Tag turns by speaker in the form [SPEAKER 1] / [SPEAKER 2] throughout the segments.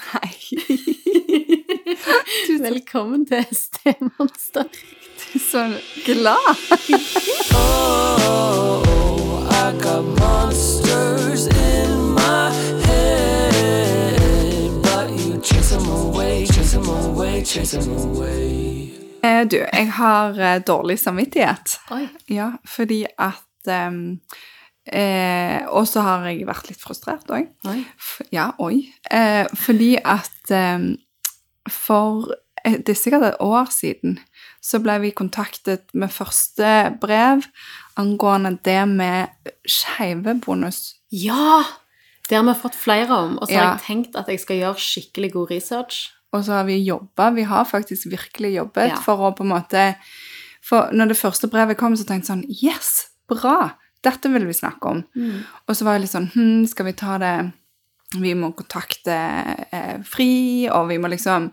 [SPEAKER 1] Hei.
[SPEAKER 2] Velkommen til Stemonster.
[SPEAKER 1] Du er så glad.
[SPEAKER 3] Oh, I got monsters in my head, but you chase them away, chase them away, chase them away.
[SPEAKER 1] Eh, Du, jeg har eh, dårlig samvittighet.
[SPEAKER 2] Oi.
[SPEAKER 1] Ja, fordi at um, eh, Og så har jeg vært litt frustrert òg. Ja, oi. Eh, fordi at eh, for eh, det er sikkert et år siden så ble vi kontaktet med første brev angående det med skeivebonus.
[SPEAKER 2] Ja! Det har vi fått flere om, og så har
[SPEAKER 1] Ja.
[SPEAKER 2] jeg tenkt at jeg skal gjøre skikkelig god research.
[SPEAKER 1] Og så har vi jobba. Vi har faktisk virkelig jobbet
[SPEAKER 2] Ja.
[SPEAKER 1] for å på en måte For når det første brevet kom, så tenkte jeg sånn Yes, bra! Dette vil vi snakke om. Og så var jeg litt sånn Hm, skal vi ta det Vi må kontakte eh, FRI, og vi må liksom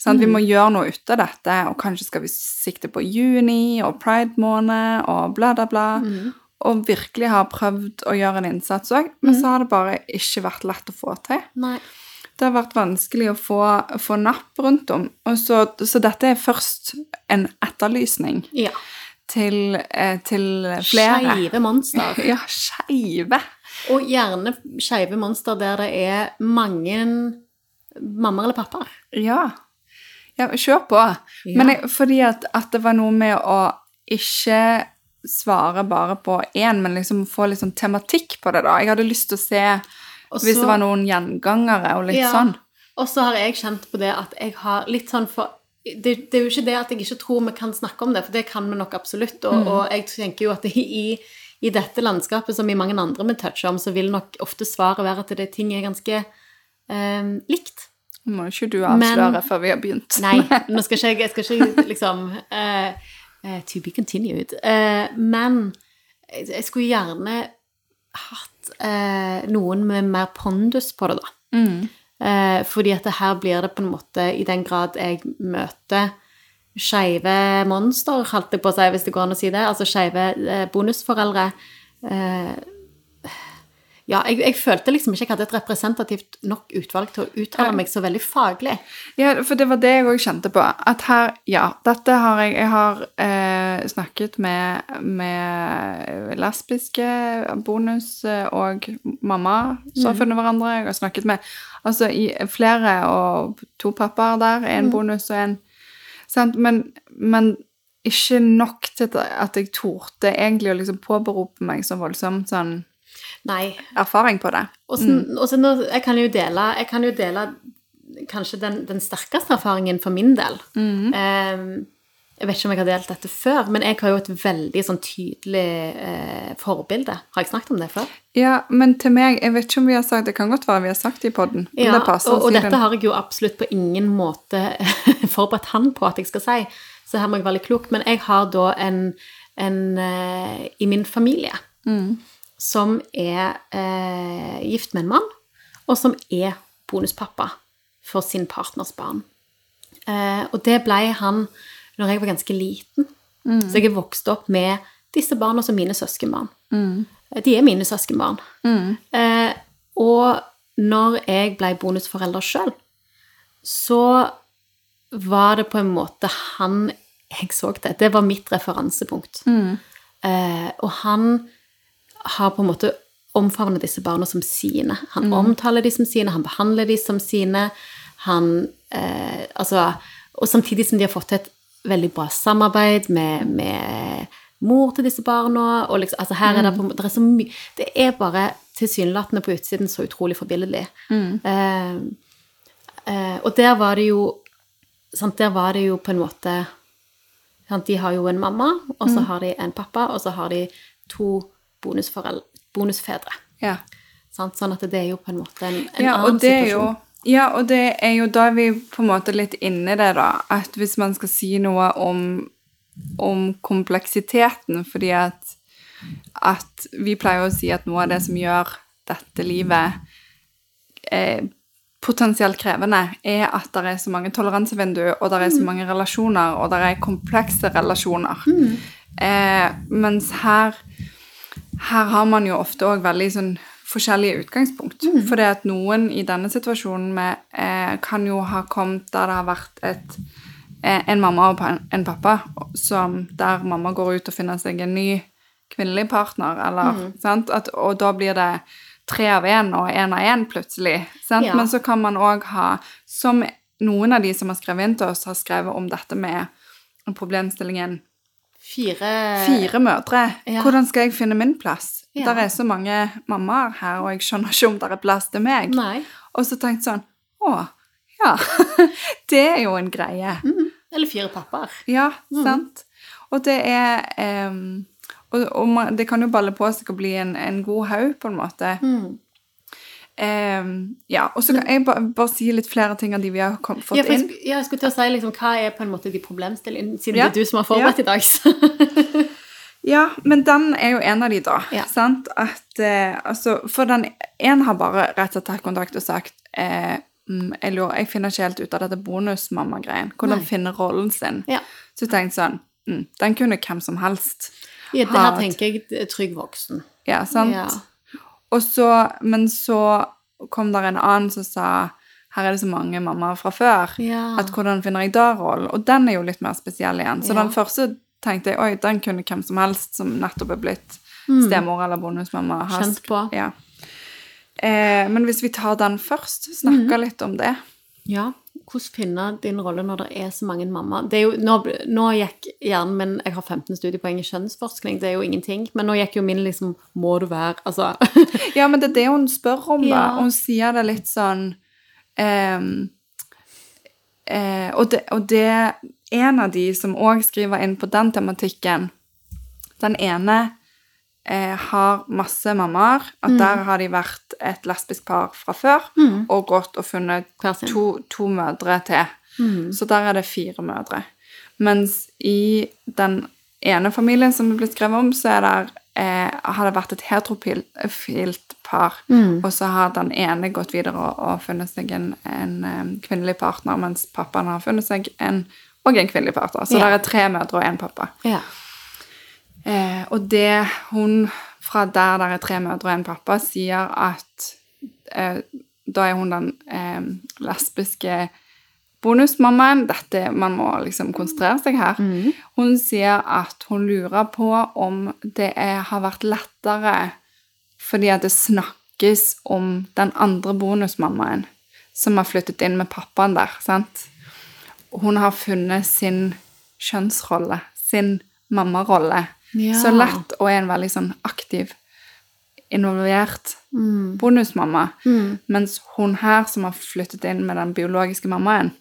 [SPEAKER 1] sant? Vi må gjøre noe ut av dette, og kanskje skal vi sikte på juni og pride-måned og bla, bla, bla. Og virkelig har prøvd å gjøre en innsats òg, men så har det bare ikke vært lett å få til.
[SPEAKER 2] Nei.
[SPEAKER 1] Det har vært vanskelig å få, få napp rundt om. Så, så dette er først en etterlysning
[SPEAKER 2] Ja.
[SPEAKER 1] Til, eh, til flere.
[SPEAKER 2] Skeive monster.
[SPEAKER 1] Ja, skeive.
[SPEAKER 2] Og gjerne skeive monster der det er mange mammaer eller pappaer.
[SPEAKER 1] Ja. ja. Kjør på.
[SPEAKER 2] Ja.
[SPEAKER 1] Men jeg, fordi at, at det var noe med å ikke svare bare på én, men liksom få litt sånn tematikk på det, da. Jeg hadde lyst til å se
[SPEAKER 2] Også,
[SPEAKER 1] hvis det var noen gjengangere og litt
[SPEAKER 2] Ja.
[SPEAKER 1] sånn.
[SPEAKER 2] Og så har jeg kjent på det at jeg har litt sånn for det, det er jo ikke det at jeg ikke tror vi kan snakke om det, for det kan vi nok absolutt. Og, og jeg tenker jo at i, i dette landskapet, som i mange andre vi toucher om, så vil nok ofte svaret være at det er ting er ganske eh, likt.
[SPEAKER 1] Må ikke du avsløre
[SPEAKER 2] Men-
[SPEAKER 1] før vi har begynt.
[SPEAKER 2] Nei, nå skal ikke jeg, jeg skal ikke liksom eh, eh, To be continued. Eh, men jeg, skulle gjerne hatt eh, noen med mer pondus på det, da.
[SPEAKER 1] Mm.
[SPEAKER 2] Eh, fordi at her blir det på en måte, i den grad jeg møter skeive monster, holdt jeg på å si, hvis det går an å si det, altså skeive eh, bonusforeldre eh, Ja, jeg, jeg følte liksom ikke jeg hadde et representativt nok utvalg til å uttale meg så veldig faglig.
[SPEAKER 1] Ja, for det var det jeg òg kjente på. At her Ja, dette har jeg Jeg har eh, snakket med, med lesbiske bonus og mamma som har funnet hverandre. Jeg har snakket med altså i flere og to pappaer der. En bonus og en sant? Men, men ikke nok til at jeg torde egentlig å liksom påberope meg så voldsomt sånn
[SPEAKER 2] Nei.
[SPEAKER 1] erfaring på det.
[SPEAKER 2] Og så, og så nå, jeg kan jo dele, jeg kan jo dele kanskje den, den sterkeste erfaringen for min del. Eh, jeg vet ikke om jeg har delt dette før, men jeg har jo et veldig sånn tydelig eh, forbilde. Har jeg snakket om det før?
[SPEAKER 1] Ja, men til meg Jeg vet ikke om vi har sagt Det kan godt være vi har sagt det i poden.
[SPEAKER 2] Ja,
[SPEAKER 1] det passer
[SPEAKER 2] og, og dette har jeg jo absolutt på ingen måte forberedt han på at jeg skal si, så her må jeg være litt klok. Men jeg har da en, en eh, i min familie som er eh, gift med en mann, og som er bonuspappa for sin partners barn. Eh, og det ble han når jeg var ganske liten. Så jeg er vokst opp med disse barna som mine søskenbarn. Mm. De er mine søskenbarn. Eh, og når jeg ble bonusforelder sjøl, så var det på en måte han jeg så det. Det var mitt referansepunkt. Eh, og han har på en måte omfavnet disse barna som sine. Han omtaler de som sine, han behandler de som sine. Han eh, Altså Og samtidig som de har fått til et veldig bra samarbeid med, med mor til disse barna. Og liksom, altså her er det, på, det er så mye Det er bare tilsynelatende på utsiden så utrolig forbilledlig. Mm. Uh, uh, og der var det jo sant, Der var det jo på en måte sant, De har jo en mamma, og så har de en pappa, og så har de to bonusfedre.
[SPEAKER 1] Ja.
[SPEAKER 2] Sant? Sånn at det er jo på en måte en, en
[SPEAKER 1] Ja,
[SPEAKER 2] annen
[SPEAKER 1] og det er jo
[SPEAKER 2] situasjon.
[SPEAKER 1] Ja, og det er jo da vi på en måte litt inne i det, da. At hvis man skal si noe om, om kompleksiteten, fordi at, at vi pleier å si at noe av det som gjør dette livet eh, potensielt krevende, er at det er så mange toleransevinduer, og det er så mange relasjoner, og det er komplekse relasjoner. Eh, mens her her har man jo ofte òg veldig sånn forskjellige utgangspunkt. For det at noen i denne situasjonen med, eh, kan jo ha kommet der det har vært et, eh, en mamma og en pappa, som, der mamma går ut og finner seg en ny kvinnelig partner, eller, sant? At, og da blir det tre av én og én av én plutselig. Sant?
[SPEAKER 2] Ja.
[SPEAKER 1] Men så kan man òg ha, som noen av de som har skrevet inn til oss, har skrevet om dette med problemstillingen
[SPEAKER 2] Fire
[SPEAKER 1] Fire mødre.
[SPEAKER 2] Ja.
[SPEAKER 1] Hvordan skal jeg finne min plass?
[SPEAKER 2] Ja.
[SPEAKER 1] Der er så mange mammaer her, og jeg skjønner ikke om det er plass til meg.
[SPEAKER 2] Nei.
[SPEAKER 1] Og så tenkte jeg sånn Å, ja. det er jo en greie.
[SPEAKER 2] Eller fire pappaer.
[SPEAKER 1] Ja,
[SPEAKER 2] Mm.
[SPEAKER 1] sant. Og det er um, og, og man, det kan jo balle på seg å bli en, en god haug, på en måte.
[SPEAKER 2] Mm.
[SPEAKER 1] Em, ja, og så kan jeg bare, bare si litt flere ting av de vi har kom, fått
[SPEAKER 2] Ja,
[SPEAKER 1] inn.
[SPEAKER 2] ja, jeg skulle til å si liksom, hva er på en måte de problemstillingene, siden
[SPEAKER 1] Ja.
[SPEAKER 2] det er du som har forberedt i dag. Så.
[SPEAKER 1] Ja, men den er jo en av de, da.
[SPEAKER 2] Ja.
[SPEAKER 1] Sant? At, eh, altså, for den en har bare rett og slett tatt kontakt og sagt eh, mm, jeg, lurer, jeg finner ikke helt ut av dette bonusmamma-greien. Hvordan
[SPEAKER 2] Nei.
[SPEAKER 1] finne rollen sin.
[SPEAKER 2] Ja.
[SPEAKER 1] Så jeg tenkte sånn mm, Den kunne hvem som helst.
[SPEAKER 2] Ja, det her tenker jeg trygg voksen.
[SPEAKER 1] Ja, sant? Så, men så kom der en annen som sa her er det så mange mammaer fra før.
[SPEAKER 2] Ja.
[SPEAKER 1] At hvordan finner jeg da rollen? Og den er jo litt mer spesiell igjen. Så
[SPEAKER 2] Ja.
[SPEAKER 1] den første tenkte jeg oi, den kunne hvem som helst som nettopp er blitt stemor eller bonusmamma.
[SPEAKER 2] Kjent på.
[SPEAKER 1] Ja. Eh, men hvis vi tar den først, snakke litt om det.
[SPEAKER 2] Ja, hvordan finne din rolle når det er så mange mammaer? Er nå, nå gikk hjernen min Jeg har 15 studiepoeng i kjønnsforskning, det er jo ingenting. Men nå gikk jo min liksom Må du være Altså
[SPEAKER 1] Ja, men det er det hun spør om, da.
[SPEAKER 2] Ja.
[SPEAKER 1] Hun sier det litt sånn um, eh, og, det, og det En av de som òg skriver inn på den tematikken Den ene eh, har masse mammaer. At der har de vært et lesbisk par fra før og gått og funnet to, to mødre til. Så der er det fire mødre. Mens i den ene familien som er blitt skrevet om, så er der, eh, har det vært et heterofilt par. Og så har den ene gått videre og, og funnet seg en, en eh, kvinnelig partner, mens pappaen har funnet seg en, og en kvinnelig partner. Så
[SPEAKER 2] Ja.
[SPEAKER 1] der er tre mødre og en pappa.
[SPEAKER 2] Ja.
[SPEAKER 1] Eh, og det hun fra der der er tre mødre og en pappa, sier at eh, da er hun den eh, lesbiske bonusmammaen. Dette, man må liksom konsentrere seg her. Hun sier at hun lurer på om det er, har vært lettere fordi at det snakkes om den andre bonusmammaen som har flyttet inn med pappaen der, sant? Hun har funnet sin kjønnsrolle, sin mammarolle.
[SPEAKER 2] Ja.
[SPEAKER 1] Så lett og er en veldig sånn aktiv, involvert bonusmamma. Mens hun her som har flyttet inn med den biologiske mammaen,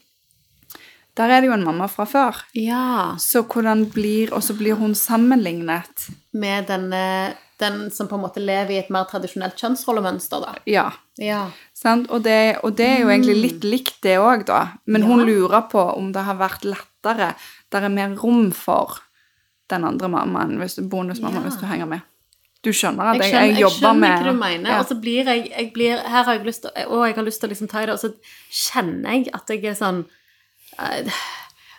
[SPEAKER 1] der er det jo en mamma fra før.
[SPEAKER 2] ja.
[SPEAKER 1] Så hvordan blir Og så blir hun sammenlignet.
[SPEAKER 2] Med denne den som på en måte lever i et mer tradisjonelt kjønnsrollemønster, da.
[SPEAKER 1] Ja.
[SPEAKER 2] Ja.
[SPEAKER 1] Sant? Og, det, og det er jo egentlig litt likt det òg, da. Men hun lurer på om det har vært lettere. Der er mer rom for den andre mammaen, hvis, bonusmammaen,
[SPEAKER 2] Ja.
[SPEAKER 1] hvis du henger med. Du skjønner at
[SPEAKER 2] Jeg
[SPEAKER 1] jeg,
[SPEAKER 2] skjønner,
[SPEAKER 1] jeg,
[SPEAKER 2] jeg
[SPEAKER 1] jobber
[SPEAKER 2] skjønner
[SPEAKER 1] ikke
[SPEAKER 2] hva du mener.
[SPEAKER 1] Ja.
[SPEAKER 2] Og så blir jeg, jeg blir, Her har jeg lyst til å- jeg har lyst til å liksom ta i det, og så kjenner jeg at jeg er sånn eh,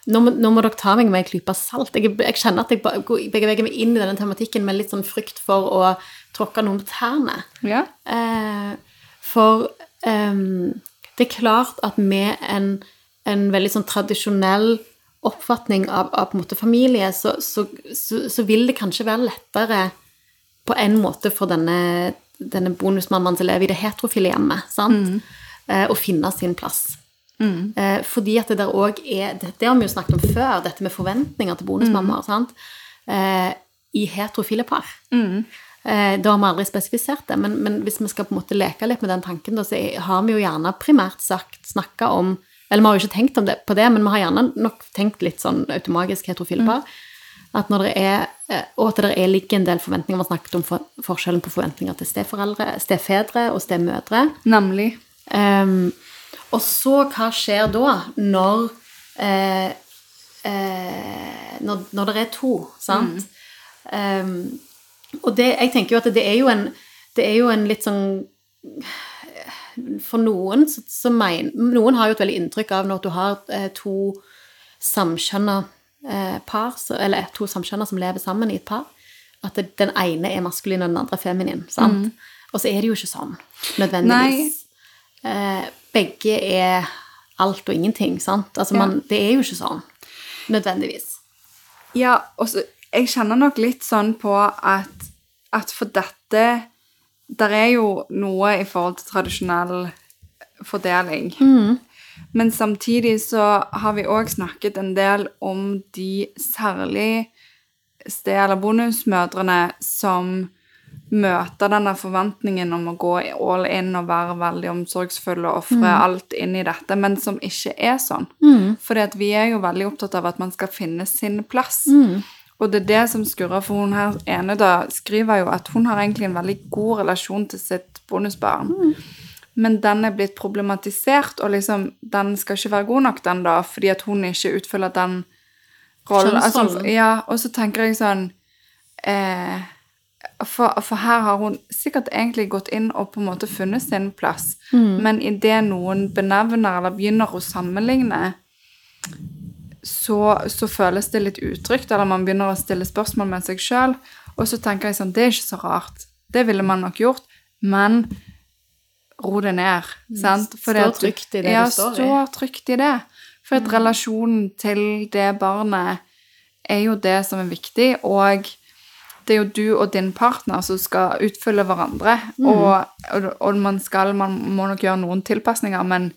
[SPEAKER 2] nå må, nå må dere ta meg med en klype salt. Jeg, jeg kjenner at jeg beveger meg inn i denne tematikken med litt sånn frykt for å tråkke noen på tærne.
[SPEAKER 1] Ja.
[SPEAKER 2] Eh, for ehm, det er klart at med en, en veldig sånn tradisjonell oppfatning av, av familie, så, så, så, så vil det kanskje være lettere på en måte for denne, denne bonusmammaen som lever i det heterofile hjemmet, sant? Eh, å finne sin plass. Eh, fordi at det der òg er det, har vi jo snakket om før, dette med forventninger til bonusmammaer. sant? Eh, I heterofile par. Eh, da har vi aldri spesifisert det, men, men hvis vi skal på en måte leke litt med den tanken, da, så har vi jo gjerne primært sagt snakka om Eller vi har jo ikke tenkt om det, på det, men vi har gjerne nok tenkt litt sånn automagisk heterofile par. At når det er, eh, og at det er ligger en del forventninger. Vi har snakket om for, forskjellen på forventninger til steforeldre, stefedre og stemødre.
[SPEAKER 1] Nemlig.
[SPEAKER 2] Um, og så, hva skjer da når eh, eh, når, når det er to, sant? Ehm, og det, jeg tenker jo at det er jo en, det er jo en litt sånn For noen så, så men, Noen har jo et veldig inntrykk av når du har eh, to samkjønna eh, par, så, eller to samkjønna som lever sammen i et par, at det, den ene er maskulin og den andre feminin. sant? Og så er det jo ikke sånn, nødvendigvis. Eh, begge er alt og ingenting, sant? Altså,
[SPEAKER 1] Ja.
[SPEAKER 2] man, det er jo ikke sånn, nødvendigvis.
[SPEAKER 1] Ja, og så Jeg kjenner nok litt sånn på at, at for dette Der er jo noe i forhold til tradisjonell fordeling. Men samtidig så har vi òg snakket en del om de særlig sted- eller bonusmødrene som møter denne forventningen om å gå all in og være veldig omsorgsfulle og ofre alt inn i dette, men som ikke er sånn. Fordi For vi er jo veldig opptatt av at man skal finne sin plass. Og det er det som skurrer, for hun her ene da skriver jo at hun har egentlig en veldig god relasjon til sitt bonusbarn. Men den er blitt problematisert, og liksom, den skal ikke være god nok, den da, fordi at hun ikke utfyller den rollen. Altså, ja, og så tenker jeg sånn eh, for, for her har hun sikkert egentlig gått inn og på en måte funnet sin plass, men idet noen benevner eller begynner å sammenligne, så, så føles det litt utrygt, eller man begynner å stille spørsmål med seg sjøl. Og så tenker jeg sånn, det er ikke så rart. Det ville man nok gjort, men ro det ned. sant?
[SPEAKER 2] Stå trygt i det
[SPEAKER 1] ja,
[SPEAKER 2] du står i.
[SPEAKER 1] Ja, stå trygt i det. For at relasjonen til det barnet er jo det som er viktig, og det er jo du og din partner som skal utfylle hverandre.
[SPEAKER 2] Mm.
[SPEAKER 1] Og, og, og man skal, man må nok gjøre noen tilpasninger, men,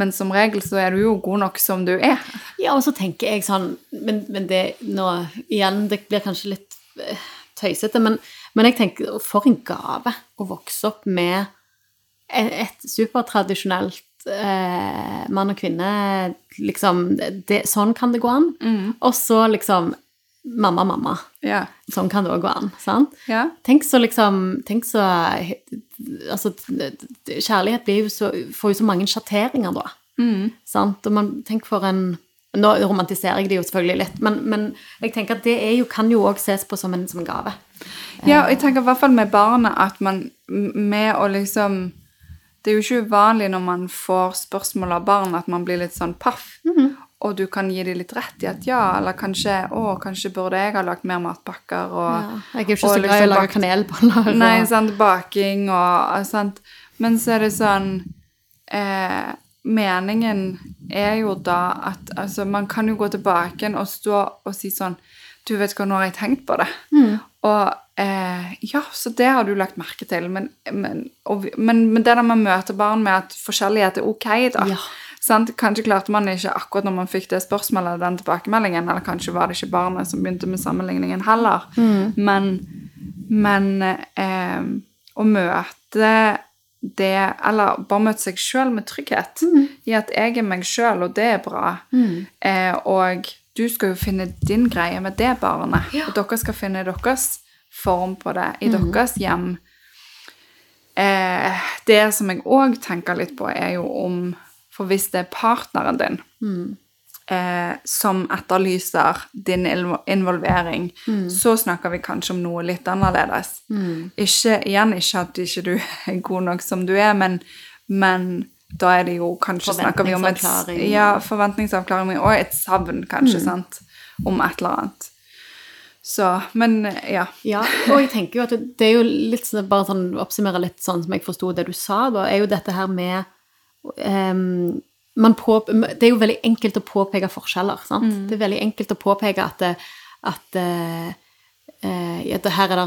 [SPEAKER 1] men som regel så er du jo god nok som du er.
[SPEAKER 2] Ja, og så tenker jeg sånn Men, men det nå Igjen, det blir kanskje litt eh, tøysete, men, men jeg tenker For en gave å vokse opp med et, supertradisjonelt eh, mann og kvinne Liksom det, Sånn kan det gå an. Og så liksom Mamma, mamma.
[SPEAKER 1] Ja.
[SPEAKER 2] Sånn kan det òg gå an. sant?
[SPEAKER 1] Ja.
[SPEAKER 2] Tenk så liksom Tenk så Altså, kjærlighet blir jo så, får jo så mange sjatteringer da. Sant? Og man tenk for en Nå romantiserer jeg det jo selvfølgelig litt, men, men jeg tenker at det jo, kan jo òg ses på som en, som en gave.
[SPEAKER 1] Ja, og jeg tenker i hvert fall med barnet at man med å liksom Det er jo ikke uvanlig når man får spørsmål av barn at man blir litt sånn paff. Og du kan gi dem litt rett i at ja, eller kanskje Å, kanskje burde jeg ha lagt mer matpakker og
[SPEAKER 2] Ja, jeg er jo ikke så glad i
[SPEAKER 1] liksom
[SPEAKER 2] å lage
[SPEAKER 1] bakt-
[SPEAKER 2] kanelboller.
[SPEAKER 1] Nei, sant, baking og sant. Men så er det sånn eh, Meningen er jo da at altså, man kan jo gå tilbake og stå og si sånn Du vet hva, nå har jeg tenkt på det. Og eh, ja, så det har du lagt merke til. Men, men, og, men, men det der man møter barn med at forskjellighet er ok, da.
[SPEAKER 2] Ja.
[SPEAKER 1] Sant? Kanskje klarte man ikke akkurat når man fikk det spørsmålet, den tilbakemeldingen, eller kanskje var det ikke barnet som begynte med sammenligningen heller. Men, men eh, å møte det, eller bare møte seg sjøl med trygghet i at jeg er meg sjøl, og det er bra. Eh, og du skal jo finne din greie med det barnet, og dere skal finne deres form på det i deres hjem. Eh, det som jeg òg tenker litt på, er jo om For hvis det er partneren din eh, som etterlyser din involvering, involvering, så snakker vi kanskje om noe litt annerledes. Ikke, igjen ikke at ikke du er god nok som du er, men, men da er det jo kanskje snakker vi om et, ja, forventningsavklaring og et savn, kanskje, sant, om et eller annet. Så, men ja.
[SPEAKER 2] Ja, og jeg tenker jo at det, det er jo litt sånn, bare sånn, oppsummere litt sånn som jeg forsto det du sa, da, er jo dette her med man på, Det er jo veldig enkelt å påpeke forskjeller, sant? Det er veldig enkelt å påpeke at, at uh, uh, her, er det,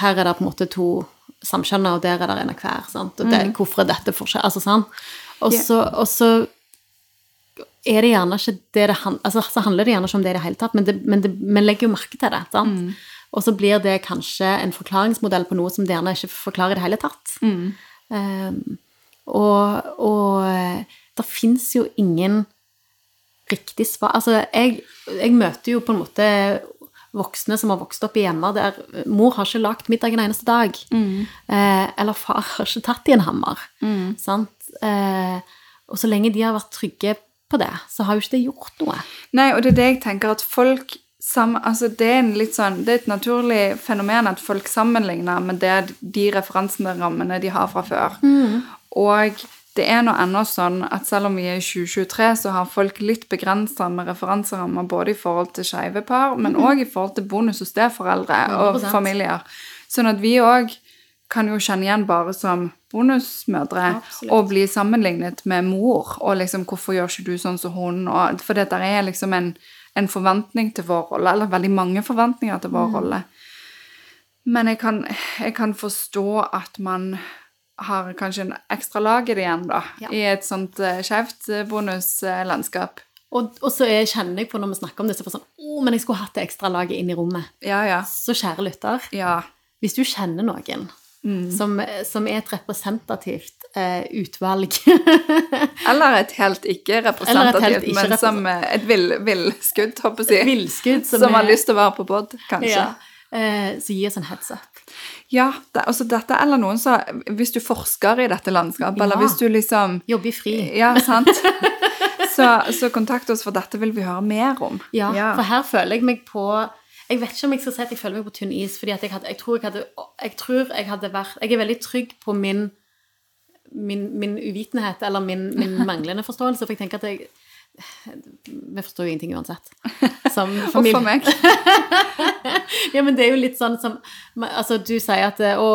[SPEAKER 2] her er det på en måte to samkjønna, og der er det en av hver, sant? Og det, hvorfor er dette forskjell? Altså, sant? Og
[SPEAKER 1] så,
[SPEAKER 2] så, og så er det gjerne ikke det det handler altså, så handler det gjerne ikke om det i det hele tatt, men, det, men det, vi legger jo merke til det. sant? Og så blir det kanskje en forklaringsmodell på noe som det gjerne ikke forklarer i det hele tatt. Um, og og det fins jo ingen riktig svar Altså, jeg, jeg møter jo på en måte voksne som har vokst opp i hjemmer der mor har ikke lagd middag en eneste dag. Eh, eller far har ikke tatt i en hammer. Sant? Eh, og så lenge de har vært trygge på det, så har jo ikke det gjort noe.
[SPEAKER 1] Nei, og det er det jeg tenker at folk sam, altså det er sånn, det er et naturlig fenomen at folk sammenligner med det, de referansene rammene de har fra før. Og det er nå ennå sånn at selv om vi er i 2023, så har folk litt begrensa med referanserammer både i forhold til skeive par, men òg i forhold til bonus- og steforeldre og familier. Sånn at vi òg kan jo kjenne igjen bare som bonusmødre
[SPEAKER 2] Absolutt.
[SPEAKER 1] og bli sammenlignet med mor. Og liksom 'Hvorfor gjør ikke du sånn som hun?' Og, for det der er liksom en, en forventning til vår rolle, eller veldig mange forventninger til
[SPEAKER 2] Mm.
[SPEAKER 1] vår rolle. Men jeg kan, jeg kan forstå at man har kanskje en ekstra lag i det igjen, da.
[SPEAKER 2] Ja.
[SPEAKER 1] I et sånt uh, skjevt eh, bonuslandskap.
[SPEAKER 2] Og, og så er, kjenner jeg på når vi snakker om det, så får sånn Å, men jeg skulle hatt det ekstra laget inn i rommet.
[SPEAKER 1] Ja, ja.
[SPEAKER 2] Så kjære lytter,
[SPEAKER 1] Ja.
[SPEAKER 2] hvis du kjenner noen som, som er et representativt eh, utvalg
[SPEAKER 1] Eller et helt ikke-representativt,
[SPEAKER 2] Eller et
[SPEAKER 1] men som eh, et vill- villskudd, håper jeg å si.
[SPEAKER 2] Villskudd
[SPEAKER 1] Som,
[SPEAKER 2] som,
[SPEAKER 1] har lyst til å være på pod, kanskje.
[SPEAKER 2] ja,
[SPEAKER 1] Ja,
[SPEAKER 2] eh, Så gi oss en heads up.
[SPEAKER 1] Ja, det, altså dette, eller noen som Hvis du forsker i dette landskapet, eller hvis du liksom
[SPEAKER 2] Jobber fri.
[SPEAKER 1] Ja, sant? så, så kontakt oss, for dette vil vi høre mer om.
[SPEAKER 2] Ja, for her føler jeg meg på Jeg vet ikke om jeg skal si at jeg føler meg på tynn is, fordi jeg, hadde, jeg, tror jeg, hadde, jeg tror jeg hadde vært Jeg er veldig trygg på min, min, min uvitenhet, eller min, min manglende forståelse, for jeg tenker at jeg Vi forstår jo ingenting uansett. Som familie.
[SPEAKER 1] a meg.
[SPEAKER 2] Ja, men det er jo litt sånn som Altså, du sier at eh, 'Å,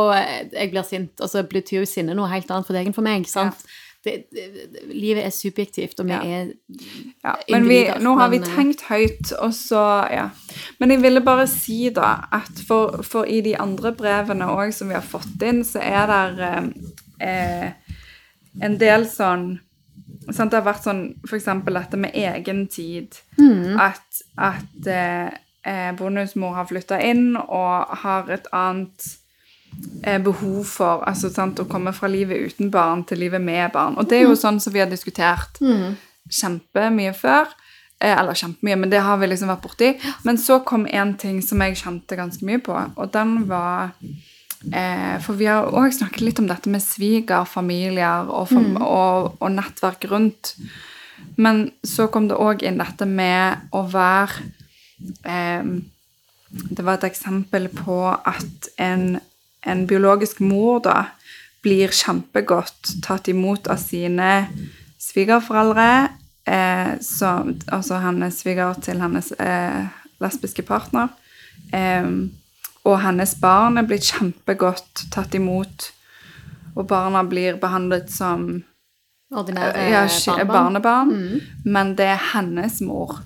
[SPEAKER 2] jeg blir sint', og så betyr jo sinne noe helt annet for deg enn for meg. sant? Ja. det, det, livet er subjektivt, og vi
[SPEAKER 1] Ja.
[SPEAKER 2] er
[SPEAKER 1] Ja, men vi, nå har vi
[SPEAKER 2] eh,
[SPEAKER 1] tenkt høyt, og så Ja. Men jeg ville bare si, da, at for, for i de andre brevene òg som vi har fått inn, så er det eh, en del sånn sant, Det har vært sånn f.eks. dette med egen tid. At, at eh, eh, bonusmor har flytta inn og har et annet eh, behov for altså, sant, å komme fra livet uten barn til livet med barn. Og det er jo sånn som vi har diskutert kjempemye før. Eh, eller kjempemye, men det har vi liksom vært borti. Men så kom en ting som jeg kjente ganske mye på, og den var For vi har òg snakket litt om dette med svigerfamilier og, fam og, og nettverk rundt. Men så kom det òg inn dette med å være eh, Det var et eksempel på at en, en biologisk mor da blir kjempegodt tatt imot av sine svigerforeldre, eh, så, altså hennes sviger til hennes eh, lesbiske partner. Eh, og hennes barn er blitt kjempegodt tatt imot, og barna blir behandlet som
[SPEAKER 2] ordinære
[SPEAKER 1] ja, sk-
[SPEAKER 2] barnebarn.
[SPEAKER 1] barnebarn, men det er hennes mor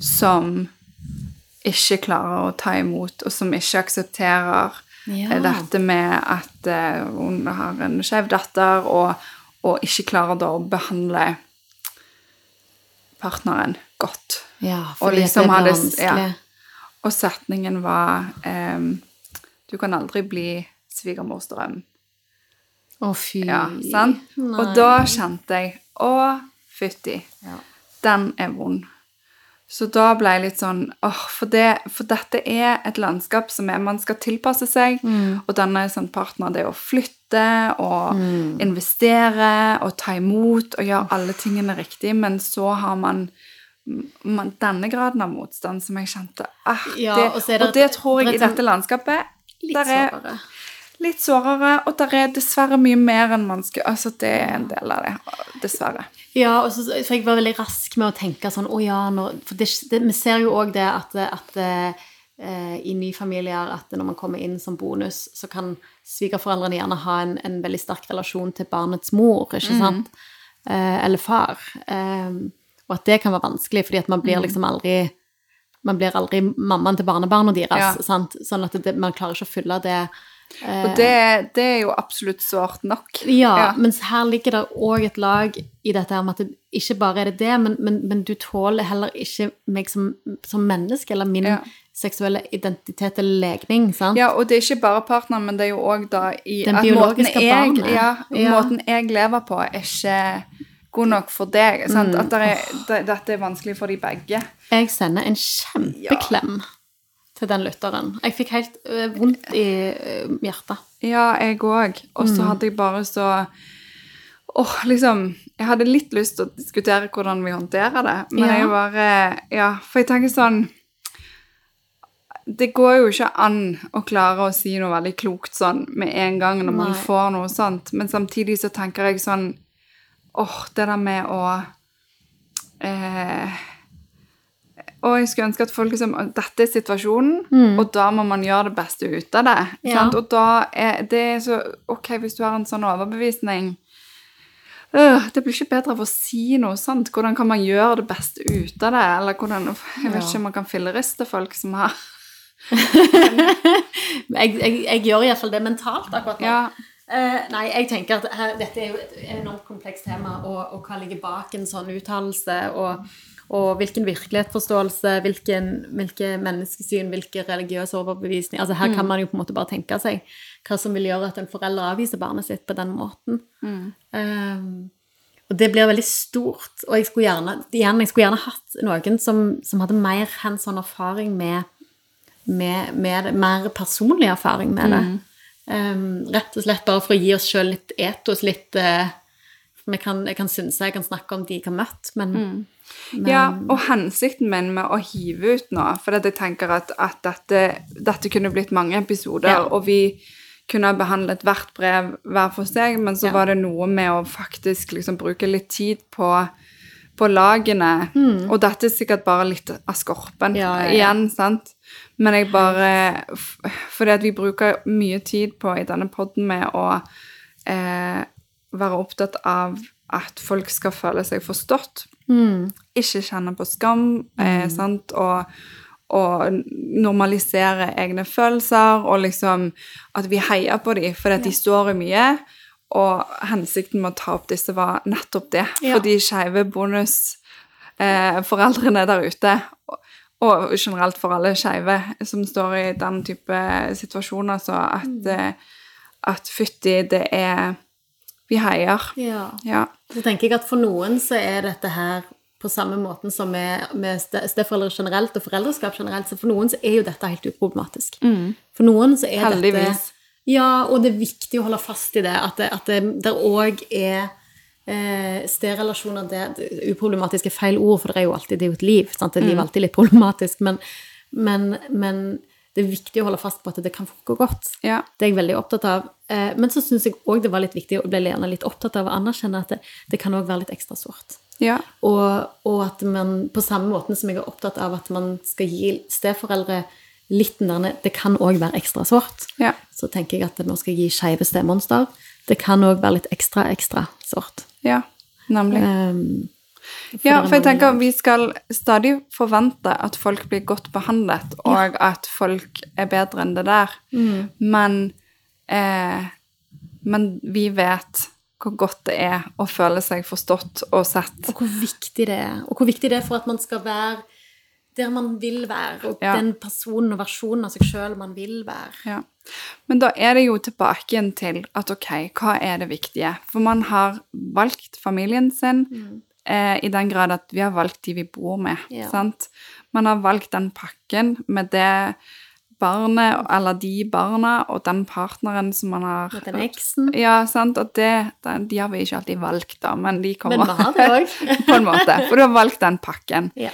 [SPEAKER 1] som ikke klarer å ta imot, og som ikke aksepterer
[SPEAKER 2] Ja.
[SPEAKER 1] eh, dette med at eh, hun har en skjev datter, og, og ikke klarer da å behandle partneren godt.
[SPEAKER 2] Ja,
[SPEAKER 1] Og
[SPEAKER 2] fordi
[SPEAKER 1] liksom
[SPEAKER 2] det blir
[SPEAKER 1] hadde-
[SPEAKER 2] vanskelig.
[SPEAKER 1] Og setningen var um, Du kan aldri bli svigermors drøm.
[SPEAKER 2] Å, fy.
[SPEAKER 1] Ja, sant?
[SPEAKER 2] Nei.
[SPEAKER 1] Og da kjente jeg Å, fytti.
[SPEAKER 2] Ja.
[SPEAKER 1] Den er vond. Så da ble jeg litt sånn åh, for, det, for dette er et landskap som er, man skal tilpasse seg.
[SPEAKER 2] Mm.
[SPEAKER 1] Og denne sånn partner, det å flytte og
[SPEAKER 2] Mm.
[SPEAKER 1] investere og ta imot og gjøre alle tingene riktig, men så har man denne graden av motstand som jeg kjente ah,
[SPEAKER 2] Ja,
[SPEAKER 1] det,
[SPEAKER 2] og det-
[SPEAKER 1] Og det tror jeg
[SPEAKER 2] det
[SPEAKER 1] i dette landskapet
[SPEAKER 2] Litt
[SPEAKER 1] der er
[SPEAKER 2] sårere.
[SPEAKER 1] litt sårere, og der er dessverre mye mer enn man skulle Altså, det er en del av det. Dessverre.
[SPEAKER 2] Ja, og så, for jeg var veldig rask med å tenke sånn Å ja, nå, for det, vi ser jo òg det at, at eh, i nye familier at når man kommer inn som bonus, så kan svigerforeldrene gjerne ha en, en veldig sterk relasjon til barnets mor, ikke sant? Mm. eller far. Eh, og at det kan være vanskelig, fordi at man blir liksom aldri man blir aldri mammaen til barnebarna deres.
[SPEAKER 1] Ja.
[SPEAKER 2] sant? Sånn at det, man klarer ikke å fylle det
[SPEAKER 1] Og det, det er jo absolutt sårt nok.
[SPEAKER 2] Ja,
[SPEAKER 1] Ja.
[SPEAKER 2] mens her ligger det òg et lag i dette her med at det, ikke bare er det det, men, men, men du tåler heller ikke meg som, som menneske, eller min
[SPEAKER 1] Ja.
[SPEAKER 2] seksuelle identitet eller legning, sant?
[SPEAKER 1] Ja, og det er ikke bare partneren, men det er jo òg da i
[SPEAKER 2] Den
[SPEAKER 1] at måten jeg, Ja. måten jeg lever på, er ikke god nok for deg.
[SPEAKER 2] Mm.
[SPEAKER 1] At det er, det, dette er vanskelig for de begge.
[SPEAKER 2] Jeg sender en kjempeklem til den lytteren. Jeg fikk helt øh, vondt i øh, hjertet.
[SPEAKER 1] Ja, jeg òg. Og så hadde jeg bare så Åh, liksom Jeg hadde litt lyst til å diskutere hvordan vi håndterer det, men
[SPEAKER 2] Ja.
[SPEAKER 1] jeg bare Ja, for jeg tenker sånn Det går jo ikke an å klare å si noe veldig klokt sånn med en gang når man
[SPEAKER 2] Nei.
[SPEAKER 1] får noe sånt, men samtidig så tenker jeg sånn Åh, det der med å eh, Og jeg skulle ønske at folk liksom Dette er situasjonen, og da må man gjøre det beste ut av det.
[SPEAKER 2] Ja.
[SPEAKER 1] Sant? Og da er det så Ok, hvis du har en sånn overbevisning øh, Det blir ikke bedre av å si noe sant. Hvordan kan man gjøre det beste ut av det? Eller hvordan Jeg vet ikke om man kan filleriste folk som har
[SPEAKER 2] Jeg, jeg, jeg gjør iallfall det mentalt akkurat nå.
[SPEAKER 1] Ja.
[SPEAKER 2] Eh, nei, jeg tenker at her, dette er jo et enormt komplekst tema, og, og hva ligger bak en sånn uttalelse, og, og hvilken virkelighetsforståelse, hvilken, hvilke menneskesyn, hvilke religiøse overbevisninger Altså her kan man jo på en måte bare tenke seg hva som vil gjøre at en forelder avviser barnet sitt på den måten. Eh, og det blir veldig stort, og jeg skulle gjerne, igjen, jeg skulle gjerne hatt noen som, som hadde mer hands on erfaring med, med, med det, mer personlig erfaring med det. Um, rett og slett bare for å gi oss sjøl litt etos, litt uh, vi kan, Jeg kan synse jeg kan snakke om de jeg har møtt, men, men
[SPEAKER 1] Ja, og hensikten min med å hive ut nå, for jeg tenker at, at dette, dette kunne blitt mange episoder,
[SPEAKER 2] Ja.
[SPEAKER 1] og vi kunne ha behandlet hvert brev hver for seg, men så
[SPEAKER 2] Ja.
[SPEAKER 1] var det noe med å faktisk liksom bruke litt tid på, på lagene. Og dette er sikkert bare litt av skorpen
[SPEAKER 2] ja.
[SPEAKER 1] igjen, sant? Men jeg bare Fordi at vi bruker mye tid på i denne podden med å eh, være opptatt av at folk skal føle seg forstått.
[SPEAKER 2] Mm,
[SPEAKER 1] ikke kjenne på skam, eh, sant, og, og normalisere egne følelser, og liksom at vi heier på dem, fordi at de står i mye, og hensikten med å ta opp disse var nettopp det,
[SPEAKER 2] Ja.
[SPEAKER 1] for de skeive bonusforeldrene eh, der ute, og, generelt for alle skeive som står i den type situasjoner, så at, mm. at fytti, det er Vi heier.
[SPEAKER 2] ja.
[SPEAKER 1] Ja.
[SPEAKER 2] Så tenker jeg at for noen så er dette her på samme måten som med, med steforeldre generelt og foreldreskap generelt, så for noen så er jo dette helt uproblematisk. For noen så er
[SPEAKER 1] Mm. Heldigvis.
[SPEAKER 2] dette Ja, og det er viktig å holde fast i det, at det, at det der òg er eh, stedrelasjoner det, det Uproblematisk er feil ord, for det er jo alltid det er jo et liv. Sant? er
[SPEAKER 1] Mm.
[SPEAKER 2] liv alltid litt problematisk, men, men, men det er viktig å holde fast på at det kan gå godt.
[SPEAKER 1] Ja.
[SPEAKER 2] Det er jeg veldig opptatt av. Eh, Men så syns jeg òg det var litt viktig, og ble gjerne litt opptatt av å anerkjenne at det, det kan òg være litt ekstra sårt.
[SPEAKER 1] Ja.
[SPEAKER 2] Og, og at man på samme måten som jeg er opptatt av at man skal gi steforeldre litt nærme Det kan òg være ekstra sårt.
[SPEAKER 1] Ja.
[SPEAKER 2] Så tenker jeg at nå skal jeg gi skeive stemonster. Det kan òg være litt ekstra, ekstra sårt.
[SPEAKER 1] Ja, nemlig.
[SPEAKER 2] Um,
[SPEAKER 1] Ja,
[SPEAKER 2] er
[SPEAKER 1] for jeg tenker vi skal stadig forvente at folk blir godt behandlet, og at folk er bedre enn det der.
[SPEAKER 2] Mm.
[SPEAKER 1] Men, eh, men vi vet hvor godt det er å føle seg forstått og sett.
[SPEAKER 2] Og hvor viktig det er. Og hvor viktig det er for at man skal være der man vil være, og
[SPEAKER 1] Ja.
[SPEAKER 2] den personen og versjonen av seg sjøl man vil være.
[SPEAKER 1] Ja. Men da er det jo tilbake igjen til at ok, hva er det viktige? For man har valgt familien sin eh, i den grad at vi har valgt de vi bor med.
[SPEAKER 2] Ja.
[SPEAKER 1] sant? Man har valgt den pakken med det barnet, eller de barna, og den partneren som man har
[SPEAKER 2] Med den eksen.
[SPEAKER 1] Ja, sant? Og det, de har vi ikke alltid valgt, da, men de kommer
[SPEAKER 2] Men vi har det òg.
[SPEAKER 1] på en måte. For du har valgt den pakken.
[SPEAKER 2] Ja.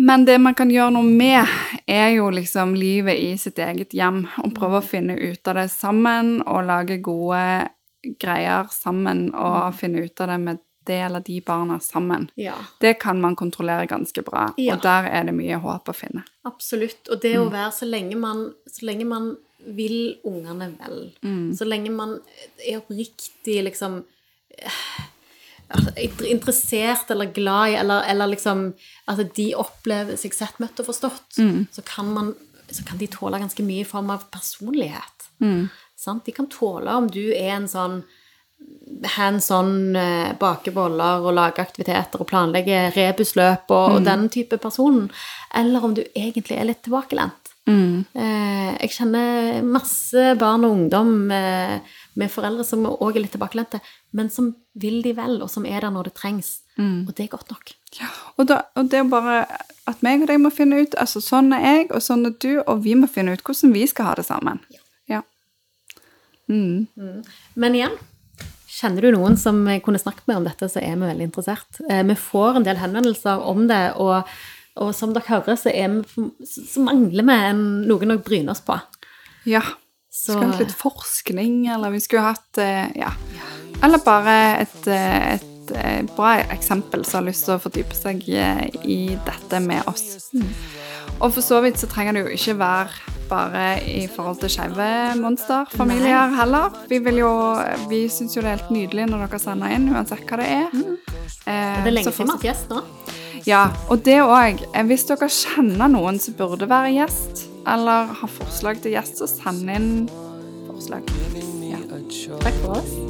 [SPEAKER 1] Men det man kan gjøre noe med, er jo liksom livet i sitt eget hjem. Og prøve å finne ut av det sammen, og lage gode greier sammen, og finne ut av det med det eller de barna sammen.
[SPEAKER 2] ja.
[SPEAKER 1] Det kan man kontrollere ganske bra,
[SPEAKER 2] Ja.
[SPEAKER 1] og der er det mye håp å finne.
[SPEAKER 2] Absolutt. Og det å være så lenge man, så lenge man vil ungene vel, så lenge man er oppriktig liksom eh, interessert eller glad i, eller, eller liksom at de opplever seg sett, møtt og forstått, så, kan man, så kan de tåle ganske mye i form av personlighet. Sant? De kan tåle om du er en sånn hands on, eh, bake boller og lage aktiviteter og planlegge rebusløp og, og den type person, eller om du egentlig er litt tilbakelent. Eh, jeg kjenner masse barn og ungdom med, med foreldre som òg er litt tilbakelente, men som vil de vel, og som er der når det trengs. Og det er godt nok.
[SPEAKER 1] Og, da, og det er bare at meg og deg må finne ut altså Sånn er jeg, og sånn er du, og vi må finne ut hvordan vi skal ha det sammen. Ja. Mm.
[SPEAKER 2] Men igjen, kjenner du noen som kunne snakket med om dette, så er vi veldig interessert. Eh, Vi får en del henvendelser om det, og, og som dere hører, så, er vi, så mangler vi en, noen å bryne oss på.
[SPEAKER 1] ja.
[SPEAKER 2] Så
[SPEAKER 1] Skulle hatt litt forskning, eller vi skulle hatt eh, Ja. Eller bare et, eh, et et eh, bra eksempel som har lyst til å fordype seg eh, i dette med oss. Og for så vidt så trenger det jo ikke være bare i forhold til skeive monsterfamilier heller. Vi, vil jo, vi syns jo det er helt nydelig når dere sender inn, uansett hva det er. Eh,
[SPEAKER 2] Det er lenge
[SPEAKER 1] så
[SPEAKER 2] siden vi har hatt gjest nå.
[SPEAKER 1] Ja, og det òg. Hvis dere kjenner noen som burde være gjest, eller har forslag til gjest, så send inn forslag. Ja.
[SPEAKER 2] Takk for oss.